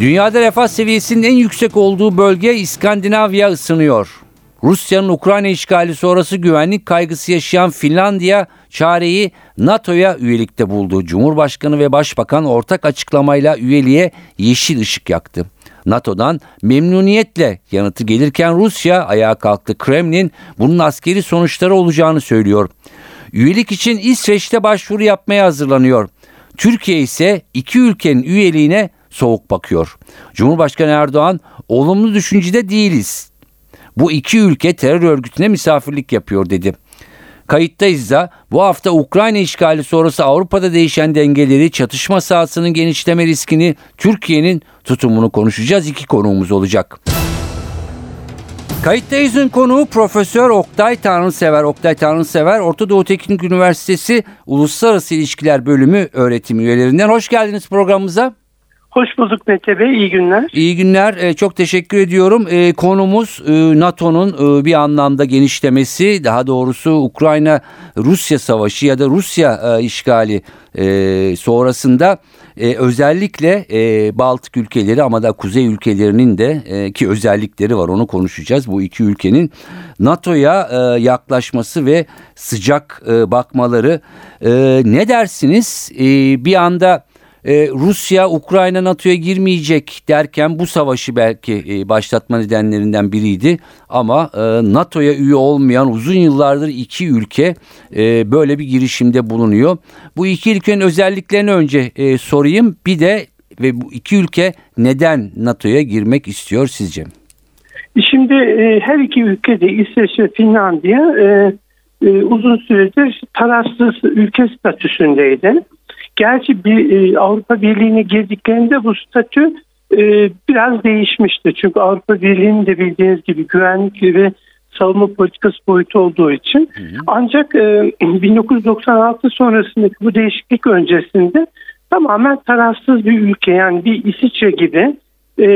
Dünyada refah seviyesinin en yüksek olduğu bölge İskandinavya ısınıyor. Rusya'nın Ukrayna işgali sonrası güvenlik kaygısı yaşayan Finlandiya çareyi NATO'ya üyelikte buldu. Cumhurbaşkanı ve Başbakan ortak açıklamayla üyeliğe yeşil ışık yaktı. NATO'dan memnuniyetle yanıtı gelirken Rusya ayağa kalktı. Kremlin bunun askeri sonuçları olacağını söylüyor. Üyelik için İsveç'te başvuru yapmaya hazırlanıyor. Türkiye ise iki ülkenin üyeliğine soğuk bakıyor. Cumhurbaşkanı Erdoğan olumlu düşüncede değiliz. Bu iki ülke terör örgütüne misafirlik yapıyor dedi. Kayıttayız da bu hafta Ukrayna işgali sonrası Avrupa'da değişen dengeleri, çatışma sahasının genişleme riskini, Türkiye'nin tutumunu konuşacağız. İki konuğumuz olacak. Kayıttayız'ın konuğu Profesör Oktay Tanrısever. Oktay Tanrısever, Orta Doğu Teknik Üniversitesi Uluslararası İlişkiler Bölümü öğretim üyelerinden. Hoş geldiniz programımıza. Hoş bulduk Mete Bey, iyi günler. İyi günler, e, çok teşekkür ediyorum. E, konumuz e, NATO'nun bir anlamda genişlemesi, daha doğrusu Ukrayna-Rusya savaşı ya da Rusya işgali sonrasında özellikle Baltık ülkeleri ama da Kuzey ülkelerinin de ki özellikleri var onu konuşacağız. Bu iki ülkenin NATO'ya yaklaşması ve sıcak bakmaları ne dersiniz? Bir anda e, Rusya Ukrayna NATO'ya girmeyecek derken bu savaşı belki e, başlatma nedenlerinden biriydi. Ama e, NATO'ya üye olmayan uzun yıllardır iki ülke e, böyle bir girişimde bulunuyor. Bu iki ülkenin özelliklerini önce e, sorayım. Bir de ve bu iki ülke neden NATO'ya girmek istiyor sizce? Şimdi e, her iki ülke de İsveç ve Finlandiya e, e, uzun süredir tarafsız ülke statüsündeydi. Gerçi bir e, Avrupa Birliği'ne girdiklerinde bu statü e, biraz değişmişti. Çünkü Avrupa Birliği'nin de bildiğiniz gibi güvenlik ve savunma politikası boyutu olduğu için. Hı hı. Ancak e, 1996 sonrasındaki bu değişiklik öncesinde tamamen tarafsız bir ülke yani bir İsviçre gibi e,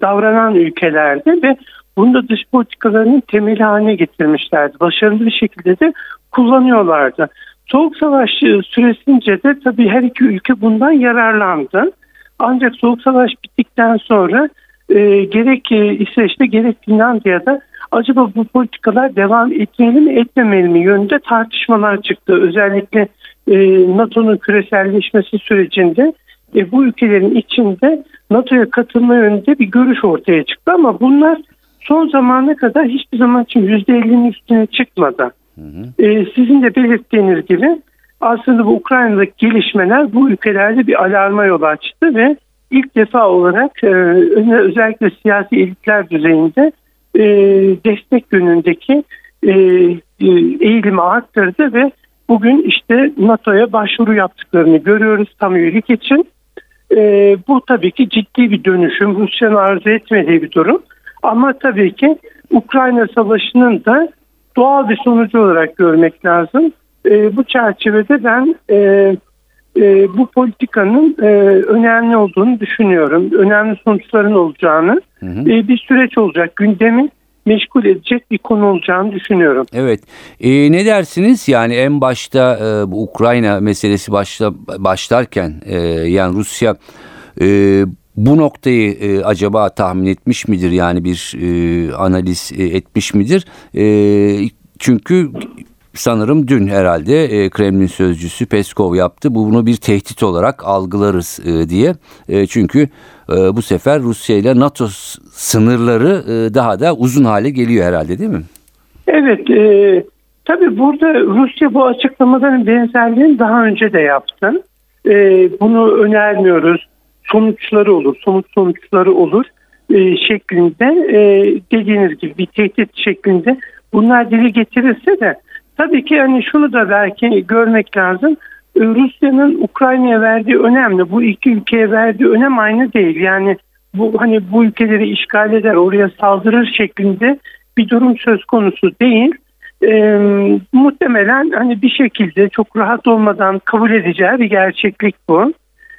davranan ülkelerde ve bunu da dış politikalarının temeli haline getirmişlerdi. Başarılı bir şekilde de kullanıyorlardı. Soğuk Savaş süresince de tabii her iki ülke bundan yararlandı. Ancak Soğuk Savaş bittikten sonra e, gerek e, İsveç'te gerek Finlandiya'da acaba bu politikalar devam etmeli mi etmemeli mi yönünde tartışmalar çıktı. Özellikle e, NATO'nun küreselleşmesi sürecinde e, bu ülkelerin içinde NATO'ya katılma yönünde bir görüş ortaya çıktı ama bunlar son zamana kadar hiçbir zaman için %50'nin üstüne çıkmadı. Hı hı. E, sizin de belirttiğiniz gibi aslında bu Ukrayna'daki gelişmeler bu ülkelerde bir alarma yol açtı ve ilk defa olarak e, özellikle siyasi elitler düzeyinde e, destek yönündeki e, e, eğilimi arttırdı ve bugün işte NATO'ya başvuru yaptıklarını görüyoruz tam üyelik için. E, bu tabii ki ciddi bir dönüşüm, Rusya'nın arzu etmediği bir durum. Ama tabii ki Ukrayna Savaşı'nın da doğal bir sonucu olarak görmek lazım. E, bu çerçevede ben e, e, bu politikanın e, önemli olduğunu düşünüyorum. Önemli sonuçların olacağını hı hı. E, bir süreç olacak. Gündemi meşgul edecek bir konu olacağını düşünüyorum. Evet. E, ne dersiniz? Yani en başta e, bu Ukrayna meselesi başla, başlarken e, yani Rusya e, bu noktayı e, acaba tahmin etmiş midir? Yani bir e, analiz e, etmiş midir? E, çünkü sanırım dün herhalde e, Kremlin sözcüsü Peskov yaptı. Bunu bir tehdit olarak algılarız e, diye. E, çünkü e, bu sefer Rusya ile NATO sınırları e, daha da uzun hale geliyor herhalde değil mi? Evet. E, tabii burada Rusya bu açıklamaların benzerliğini daha önce de yaptı. E, bunu önermiyoruz sonuçları olur, somut sonuçları olur e, şeklinde e, dediğiniz gibi bir tehdit şeklinde bunlar dile getirirse de tabii ki hani şunu da belki görmek lazım. E, Rusya'nın Ukrayna'ya verdiği önemli. Bu iki ülkeye verdiği önem aynı değil. Yani bu hani bu ülkeleri işgal eder, oraya saldırır şeklinde bir durum söz konusu değil. Ee, muhtemelen hani bir şekilde çok rahat olmadan kabul edeceği bir gerçeklik bu.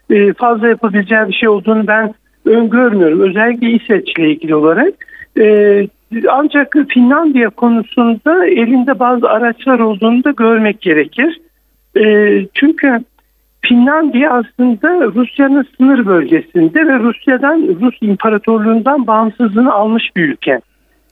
Ee, fazla yapabileceği bir şey olduğunu ben öngörmüyorum. Özellikle İsveç'le ilgili olarak. Ee, ancak Finlandiya konusunda elinde bazı araçlar olduğunu da görmek gerekir. Ee, çünkü Finlandiya aslında Rusya'nın sınır bölgesinde ve Rusya'dan Rus İmparatorluğundan bağımsızlığını almış bir ülke.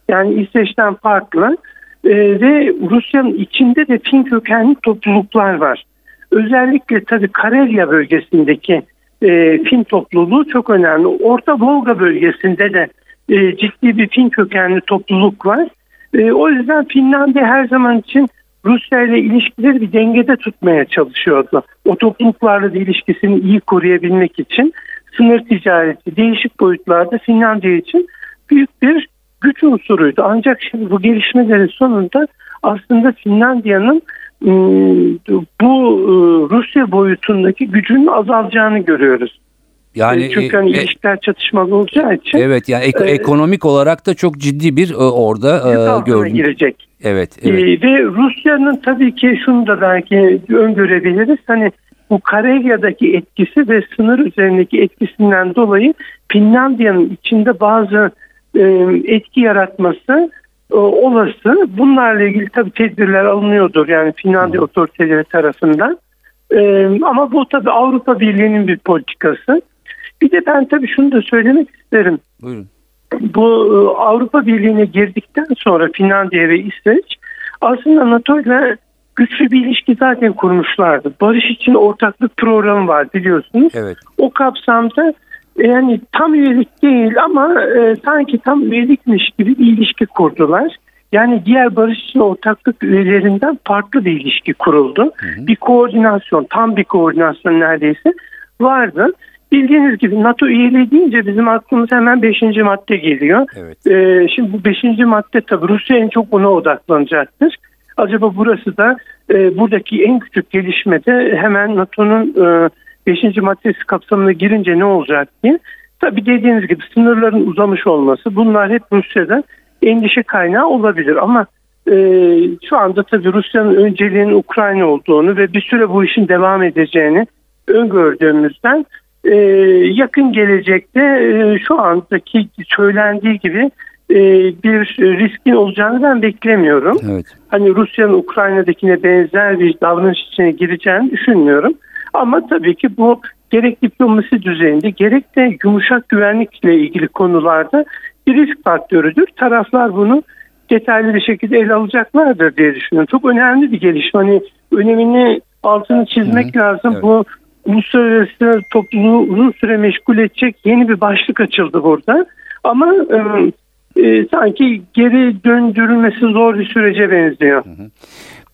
Yani İsveç'ten farklı ve Rusya'nın içinde de Fin kökenli topluluklar var. Özellikle tabii Karelya bölgesindeki e, Fin topluluğu çok önemli. Orta Volga bölgesinde de e, ciddi bir Fin kökenli topluluk var. E, o yüzden Finlandiya her zaman için Rusya ile ilişkileri bir dengede tutmaya çalışıyordu. O topluluklarla da ilişkisini iyi koruyabilmek için sınır ticareti değişik boyutlarda Finlandiya için büyük bir güç unsuruydu. Ancak şimdi bu gelişmelerin sonunda aslında Finlandiya'nın bu ıı, Rusya boyutundaki gücünün azalacağını görüyoruz. Yani Çünkü hani e, e, ilişkiler çatışmalı olacağı için evet yani ek- e, ekonomik olarak da çok ciddi bir e, orada e, gördüm. girecek. Evet, evet. Ee, ve Rusya'nın tabii ki şunu da belki öngörebiliriz. Hani bu Karelya'daki etkisi ve sınır üzerindeki etkisinden dolayı Finlandiya'nın içinde bazı e, etki yaratması e, olası. Bunlarla ilgili tabii tedbirler alınıyordur yani Finlandiya otoriteleri tarafından. E, ama bu tabii Avrupa Birliği'nin bir politikası. Bir de ben tabii şunu da söylemek isterim Buyurun. bu e, Avrupa Birliği'ne girdikten sonra Finlandiya ve İsveç aslında NATO ile güçlü bir ilişki zaten kurmuşlardı. Barış için ortaklık programı var biliyorsunuz. Evet. O kapsamda e, yani tam üyelik değil ama e, sanki tam üyelikmiş gibi bir ilişki kurdular. Yani diğer barış için ortaklık üyelerinden farklı bir ilişki kuruldu. Bir koordinasyon, tam bir koordinasyon neredeyse vardı. Bildiğiniz gibi NATO üyeliği deyince bizim aklımıza hemen 5. madde geliyor. Evet. Ee, şimdi bu 5. madde tabii Rusya en çok buna odaklanacaktır. Acaba burası da e, buradaki en küçük gelişmede hemen NATO'nun e, 5. maddesi kapsamına girince ne olacak diye. Tabii dediğiniz gibi sınırların uzamış olması bunlar hep Rusya'da endişe kaynağı olabilir ama e, şu anda tabii Rusya'nın önceliğinin Ukrayna olduğunu ve bir süre bu işin devam edeceğini öngördüğümüzden e, yakın gelecekte e, şu andaki söylendiği gibi e, bir riskin olacağını ben beklemiyorum. Evet. Hani Rusya'nın Ukrayna'dakine benzer bir davranış içine gireceğini düşünmüyorum. Ama tabii ki bu gerek diplomasi düzeyinde gerek de yumuşak güvenlikle ilgili konularda bir risk faktörüdür. Taraflar bunu detaylı bir şekilde ele alacaklardır diye düşünüyorum. Çok önemli bir gelişme. Hani önemini altını çizmek lazım. Evet. Bu uluslararası topluluğu uzun süre meşgul edecek yeni bir başlık açıldı burada. Ama e, e, sanki geri döndürülmesi zor bir sürece benziyor.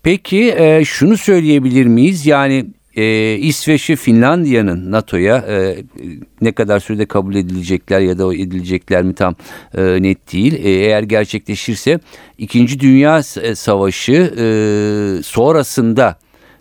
Peki e, şunu söyleyebilir miyiz? Yani e, İsveç ve Finlandiya'nın NATO'ya e, ne kadar sürede kabul edilecekler ya da edilecekler mi tam e, net değil. E, eğer gerçekleşirse İkinci Dünya S- Savaşı e, sonrasında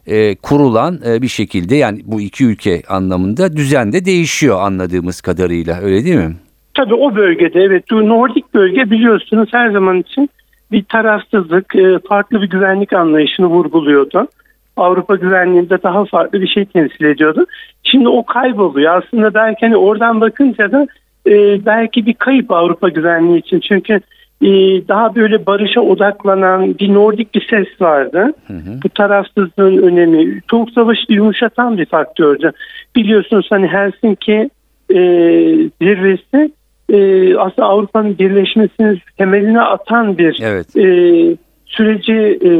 e, kurulan e, bir şekilde yani bu iki ülke anlamında düzen de değişiyor anladığımız kadarıyla öyle değil mi? Tabii o bölgede evet Nordik bölge biliyorsunuz her zaman için bir tarafsızlık, e, farklı bir güvenlik anlayışını vurguluyordu. Avrupa güvenliğinde daha farklı bir şey temsil ediyordu. Şimdi o kayboluyor. Aslında belki hani oradan bakınca da e, belki bir kayıp Avrupa güvenliği için. Çünkü e, daha böyle barışa odaklanan bir Nordik bir ses vardı. Bu tarafsızlığın önemi. Soğuk Savaş'ı yumuşatan bir faktördü. Biliyorsunuz hani Helsinki e, zirvesi e, aslında Avrupa'nın birleşmesinin temeline atan bir Evet. e, süreci e,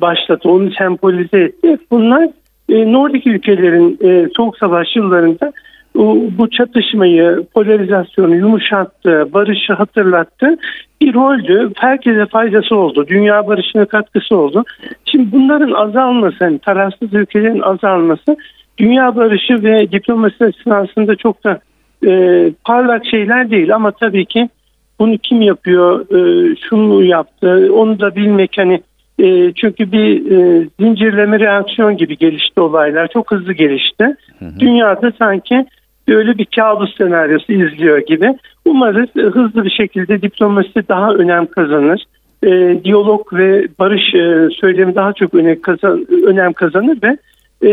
başlattı. Onu sembolize etti. Bunlar e, Nordik ülkelerin e, Soğuk Savaş yıllarında bu, çatışmayı, polarizasyonu yumuşattı, barışı hatırlattı. Bir roldü. Herkese faydası oldu. Dünya barışına katkısı oldu. Şimdi bunların azalması, hani tarafsız ülkelerin azalması dünya barışı ve diplomasi açısından çok da e, parlak şeyler değil ama tabii ki bunu kim yapıyor, e, şunu yaptı, onu da bilmek hani e, çünkü bir e, zincirleme reaksiyon gibi gelişti olaylar, çok hızlı gelişti. Dünyada sanki böyle bir kabus senaryosu izliyor gibi. Umarız e, hızlı bir şekilde diplomasi daha önem kazanır. E, diyalog ve barış e, söylemi daha çok önem, kazan, önem kazanır ve e,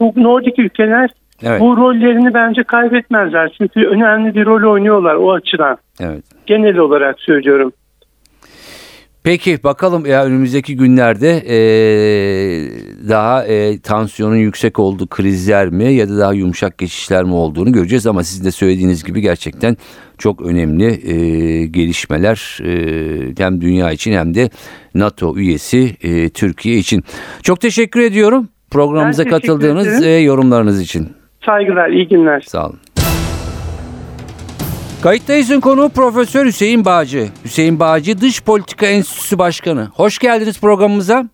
bu Nordik ülkeler Evet. bu rollerini bence kaybetmezler. Çünkü önemli bir rol oynuyorlar o açıdan. Evet. Genel olarak söylüyorum. Peki bakalım ya önümüzdeki günlerde e, daha e, tansiyonun yüksek olduğu krizler mi ya da daha yumuşak geçişler mi olduğunu göreceğiz ama sizin de söylediğiniz gibi gerçekten çok önemli e, gelişmeler e, hem dünya için hem de NATO üyesi e, Türkiye için. Çok teşekkür ediyorum programımıza Ben teşekkür katıldığınız ve yorumlarınız için. Saygılar, iyi günler. Sağ olun. Kayıttayız'ın konuğu Profesör Hüseyin Bağcı. Hüseyin Bağcı Dış Politika Enstitüsü Başkanı. Hoş geldiniz programımıza.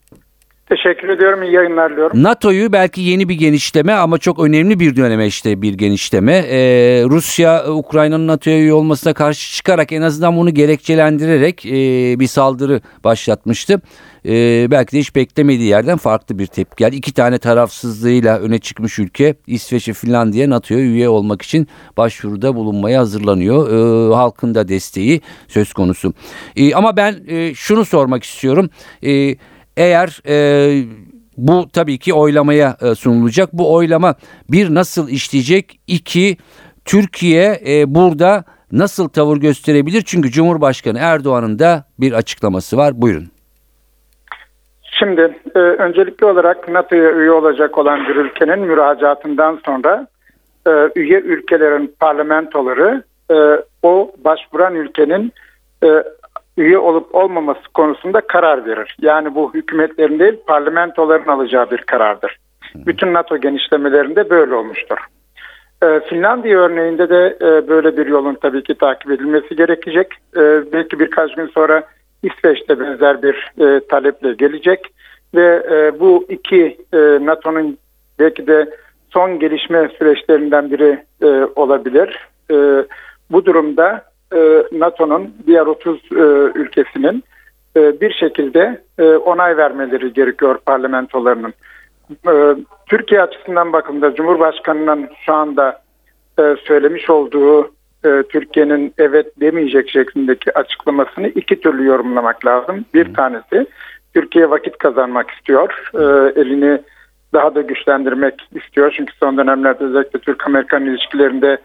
Teşekkür ediyorum. İyi yayınlar diliyorum. NATO'yu belki yeni bir genişleme ama çok önemli bir döneme işte bir genişleme. Ee, Rusya Ukrayna'nın NATO'ya üye olmasına karşı çıkarak en azından bunu gerekçelendirerek e, bir saldırı başlatmıştı. E, belki de hiç beklemediği yerden farklı bir tepki geldi. İki tane tarafsızlığıyla öne çıkmış ülke İsveç ve Finlandiya NATO'ya üye olmak için başvuruda bulunmaya hazırlanıyor. E, halkın da desteği söz konusu. E, ama ben e, şunu sormak istiyorum. E, eğer e, bu tabii ki oylamaya e, sunulacak. Bu oylama bir nasıl işleyecek? İki Türkiye e, burada nasıl tavır gösterebilir? Çünkü Cumhurbaşkanı Erdoğan'ın da bir açıklaması var. Buyurun. Şimdi e, öncelikli olarak NATO'ya üye olacak olan bir ülkenin müracaatından sonra e, üye ülkelerin parlamentoları e, o başvuran ülkenin e, üye olup olmaması konusunda karar verir. Yani bu hükümetlerin değil parlamentoların alacağı bir karardır. Bütün NATO genişlemelerinde böyle olmuştur. E, Finlandiya örneğinde de e, böyle bir yolun tabii ki takip edilmesi gerekecek. E, belki birkaç gün sonra İsveç'te benzer bir e, taleple gelecek ve e, bu iki e, NATO'nun belki de son gelişme süreçlerinden biri e, olabilir. E, bu durumda e, NATO'nun diğer 30 e, ülkesinin e, bir şekilde e, onay vermeleri gerekiyor parlamentolarının. E, Türkiye açısından bakımda Cumhurbaşkanı'nın şu anda e, söylemiş olduğu e, Türkiye'nin evet demeyecek şeklindeki açıklamasını iki türlü yorumlamak lazım. Bir tanesi Türkiye vakit kazanmak istiyor. E, elini daha da güçlendirmek istiyor. Çünkü son dönemlerde özellikle Türk-Amerikan ilişkilerinde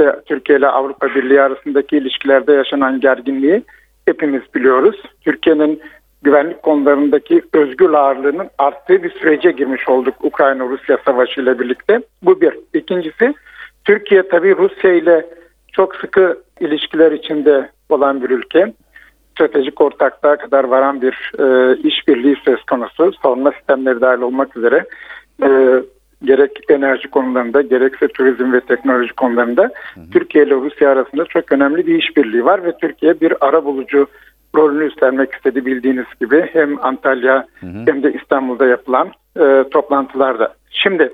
e, Türkiye ile Avrupa Birliği arasındaki ilişkilerde yaşanan gerginliği hepimiz biliyoruz. Türkiye'nin güvenlik konularındaki özgür ağırlığının arttığı bir sürece girmiş olduk Ukrayna-Rusya savaşı ile birlikte. Bu bir. İkincisi Türkiye tabii Rusya ile çok sıkı ilişkiler içinde olan bir ülke. Stratejik ortaklığa kadar varan bir e, işbirliği söz konusu. Savunma sistemleri dahil olmak üzere e, gerek enerji konularında gerekse turizm ve teknoloji konularında hı hı. Türkiye ile Rusya arasında çok önemli bir işbirliği var ve Türkiye bir ara bulucu rolünü üstlenmek istedi bildiğiniz gibi hem Antalya hı hı. hem de İstanbul'da yapılan e, toplantılarda. Şimdi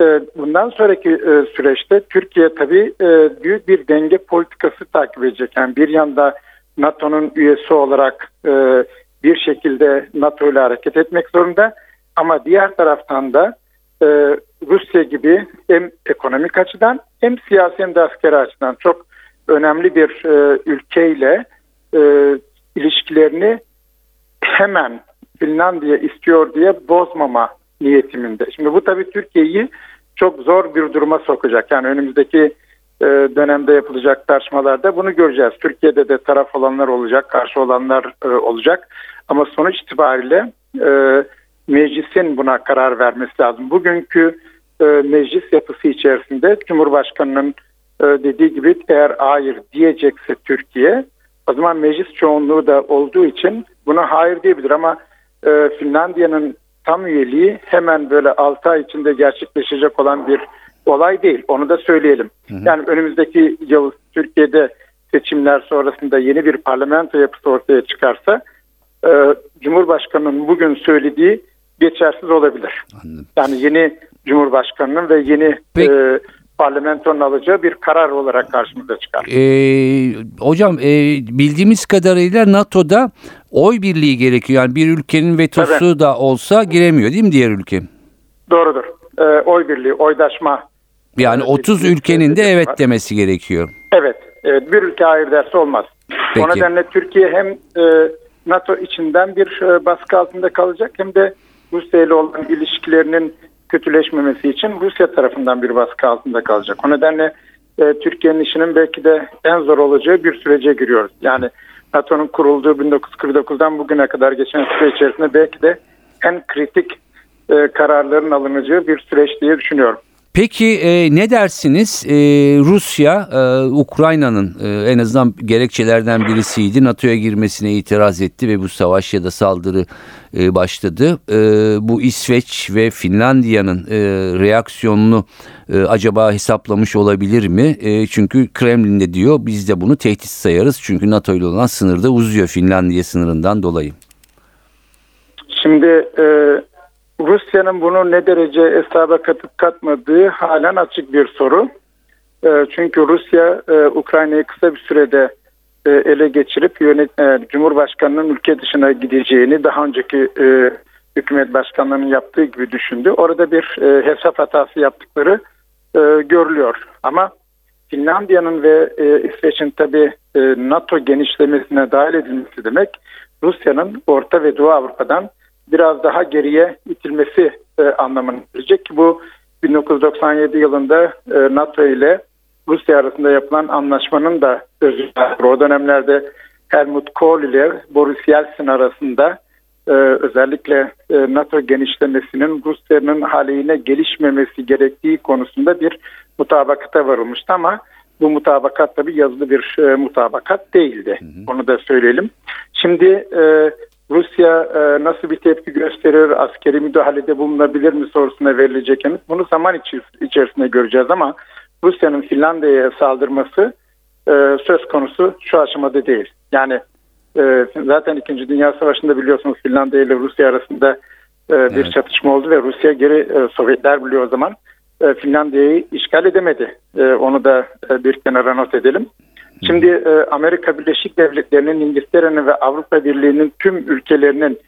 e, bundan sonraki e, süreçte Türkiye tabii e, büyük bir denge politikası takip edecek. Yani bir yanda NATO'nun üyesi olarak e, bir şekilde NATO ile hareket etmek zorunda ama diğer taraftan da e, Rusya gibi hem ekonomik açıdan hem siyasi hem de askeri açıdan çok önemli bir e, ülkeyle e, ilişkilerini hemen Finlandiya istiyor diye bozmama niyetiminde. Şimdi bu tabii Türkiye'yi çok zor bir duruma sokacak. Yani önümüzdeki e, dönemde yapılacak tartışmalarda bunu göreceğiz. Türkiye'de de taraf olanlar olacak, karşı olanlar e, olacak. Ama sonuç itibariyle e, meclisin buna karar vermesi lazım. Bugünkü e, meclis yapısı içerisinde Cumhurbaşkanı'nın e, dediği gibi eğer hayır diyecekse Türkiye o zaman meclis çoğunluğu da olduğu için buna hayır diyebilir ama e, Finlandiya'nın tam üyeliği hemen böyle 6 ay içinde gerçekleşecek olan bir olay değil. Onu da söyleyelim. Hı hı. Yani önümüzdeki yıl Türkiye'de seçimler sonrasında yeni bir parlamento yapısı ortaya çıkarsa e, Cumhurbaşkanı'nın bugün söylediği geçersiz olabilir. Anladım. Yani yeni Cumhurbaşkanı'nın ve yeni e, parlamentonun alacağı bir karar olarak karşımıza çıkar. Ee, hocam e, bildiğimiz kadarıyla NATO'da oy birliği gerekiyor. Yani bir ülkenin vetosu evet. da olsa giremiyor değil mi diğer ülke? Doğrudur. E, oy birliği, oydaşma Yani e, 30 bir- ülkenin de evet var. demesi gerekiyor. Evet, evet bir ülke hayır derse olmaz. Peki. O nedenle Türkiye hem e, NATO içinden bir e, baskı altında kalacak hem de Rusya ile olan ilişkilerinin kötüleşmemesi için Rusya tarafından bir baskı altında kalacak. O nedenle e, Türkiye'nin işinin belki de en zor olacağı bir sürece giriyoruz. Yani NATO'nun kurulduğu 1949'dan bugüne kadar geçen süre içerisinde belki de en kritik e, kararların alınacağı bir süreç diye düşünüyorum. Peki e, ne dersiniz? E, Rusya e, Ukrayna'nın e, en azından gerekçelerden birisiydi. NATO'ya girmesine itiraz etti ve bu savaş ya da saldırı e, başladı. E, bu İsveç ve Finlandiya'nın e, reaksiyonunu e, acaba hesaplamış olabilir mi? E, çünkü Kremlin de diyor biz de bunu tehdit sayarız. Çünkü NATO ile olan sınırda uzuyor Finlandiya sınırından dolayı. Şimdi e, Rusya'nın bunu ne derece hesaba katıp katmadığı halen açık bir soru. E, çünkü Rusya e, Ukrayna'yı kısa bir sürede e, ele geçirip yönet, e, Cumhurbaşkanı'nın ülke dışına gideceğini daha önceki hükümet başkanlarının yaptığı gibi düşündü. Orada bir hesap hatası yaptıkları görülüyor. Ama Finlandiya'nın ve İsveç'in tabi NATO genişlemesine dahil edilmesi demek Rusya'nın Orta ve Doğu Avrupa'dan biraz daha geriye itilmesi e, anlamına gelecek ki bu 1997 yılında e, NATO ile Rusya arasında yapılan anlaşmanın da özü. O dönemlerde Helmut Kohl ile Boris Yeltsin arasında e, özellikle e, NATO genişlemesinin Rusya'nın aleyhine gelişmemesi gerektiği konusunda bir mutabakata varılmıştı ama bu mutabakat tabi yazılı bir e, mutabakat değildi. Onu da söyleyelim. Şimdi e, Rusya e, nasıl bir tepki gösterir, askeri müdahalede bulunabilir mi sorusuna verilecek yanıt. Bunu zaman içerisinde göreceğiz ama Rusya'nın Finlandiya'ya saldırması e, söz konusu şu aşamada değil. Yani e, zaten 2. Dünya Savaşı'nda biliyorsunuz Finlandiya ile Rusya arasında e, bir Evet. çatışma oldu ve Rusya geri e, Sovyetler biliyor o zaman e, Finlandiya'yı işgal edemedi. E, onu da e, bir kenara not edelim. Şimdi e, Amerika Birleşik Devletleri'nin, İngiltere'nin ve Avrupa Birliği'nin tüm ülkelerinin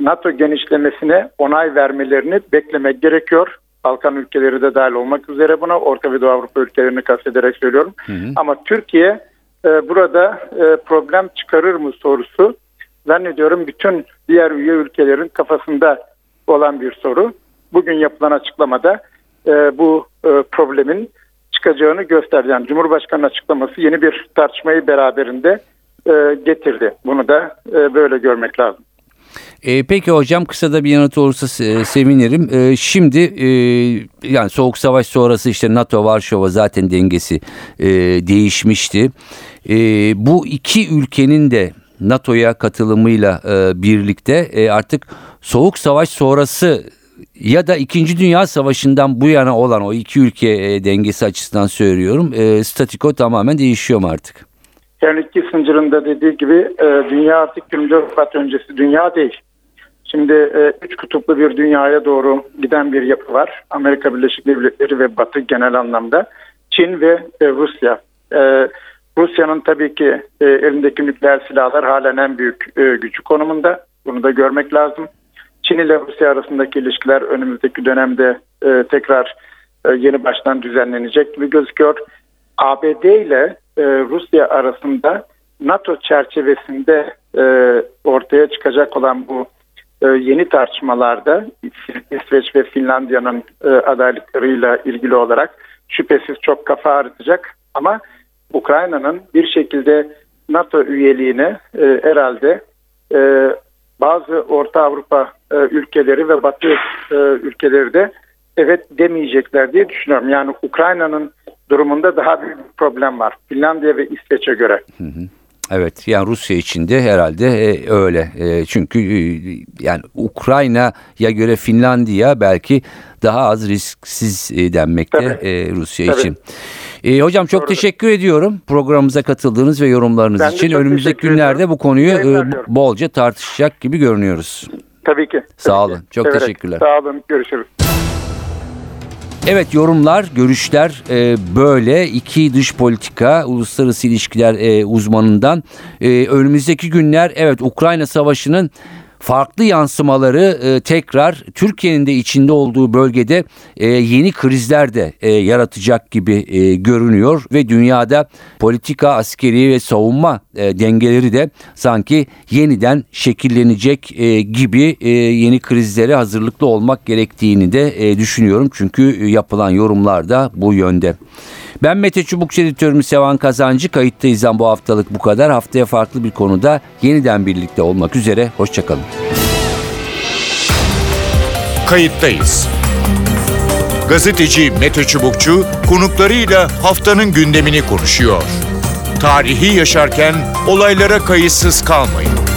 NATO genişlemesine onay vermelerini beklemek gerekiyor. Balkan ülkeleri de dahil olmak üzere buna Orta ve Doğu Avrupa ülkelerini kastederek söylüyorum. Ama Türkiye e, burada e, problem çıkarır mı sorusu zannediyorum bütün diğer üye ülkelerin kafasında olan bir soru. Bugün yapılan açıklamada e, bu e, problemin çıkacağını gösterdi. Yani Cumhurbaşkanı açıklaması yeni bir tartışmayı beraberinde e, getirdi. Bunu da e, böyle görmek lazım. E, peki hocam kısa da bir yanıt olursa se- sevinirim. E, şimdi e, yani soğuk savaş sonrası işte NATO Varşova zaten dengesi e, değişmişti. E, bu iki ülkenin de NATO'ya katılımıyla e, birlikte e, artık soğuk savaş sonrası ya da 2. Dünya Savaşı'ndan bu yana olan o iki ülke e, dengesi açısından söylüyorum. E, statiko tamamen değişiyor mu artık? Yani Kissinger'ın da dediği gibi e, dünya artık 24 Şubat öncesi dünya değil. Şimdi e, üç kutuplu bir dünyaya doğru giden bir yapı var. Amerika Birleşik Devletleri ve Batı genel anlamda. Çin ve e, Rusya. E, Rusya'nın tabii ki e, elindeki nükleer silahlar halen en büyük e, gücü konumunda. Bunu da görmek lazım. Çin ile Rusya arasındaki ilişkiler önümüzdeki dönemde e, tekrar e, yeni baştan düzenlenecek gibi gözüküyor. ABD ile e, Rusya arasında NATO çerçevesinde e, ortaya çıkacak olan bu e, yeni tartışmalarda İs- İsveç ve Finlandiya'nın e, adaylıklarıyla ilgili olarak şüphesiz çok kafa ağrıtacak ama Ukrayna'nın bir şekilde NATO üyeliğine e, herhalde e, bazı Orta Avrupa e, ülkeleri ve Batı e, ülkeleri de evet demeyecekler diye düşünüyorum. Yani Ukrayna'nın durumunda daha büyük bir problem var. Finlandiya ve İsveç'e göre. Evet yani Rusya için de herhalde e, öyle. E, çünkü e, yani Ukrayna'ya göre Finlandiya belki daha az risksiz e, denmekte Tabii. e, Rusya Tabii. için. E, hocam çok Doğrudur. teşekkür ediyorum programımıza katıldığınız ve yorumlarınız Ben için. Önümüzdeki günlerde ediyorum. bu konuyu e, bolca tartışacak gibi görünüyoruz. Tabii ki. Sağ Tabii olun. ki. Çok Severek. teşekkürler. Sağ olun. Görüşürüz. Evet yorumlar, görüşler e, böyle iki dış politika, uluslararası ilişkiler e, uzmanından. E, önümüzdeki günler evet Ukrayna Savaşı'nın farklı yansımaları e, tekrar Türkiye'nin de içinde olduğu bölgede e, yeni krizler de e, yaratacak gibi e, görünüyor ve dünyada politika, askeri ve savunma e, dengeleri de sanki yeniden şekillenecek e, gibi e, yeni krizlere hazırlıklı olmak gerektiğini de e, düşünüyorum. Çünkü e, yapılan yorumlar da bu yönde. Ben Mete Çubukçu editörüm Sevan Kazancı. Kayıttayız bu haftalık bu kadar. Haftaya farklı bir konuda yeniden birlikte olmak üzere. Hoşçakalın. Kayıttayız. Gazeteci Mete Çubukçu konuklarıyla haftanın gündemini konuşuyor. Tarihi yaşarken olaylara kayıtsız kalmayın.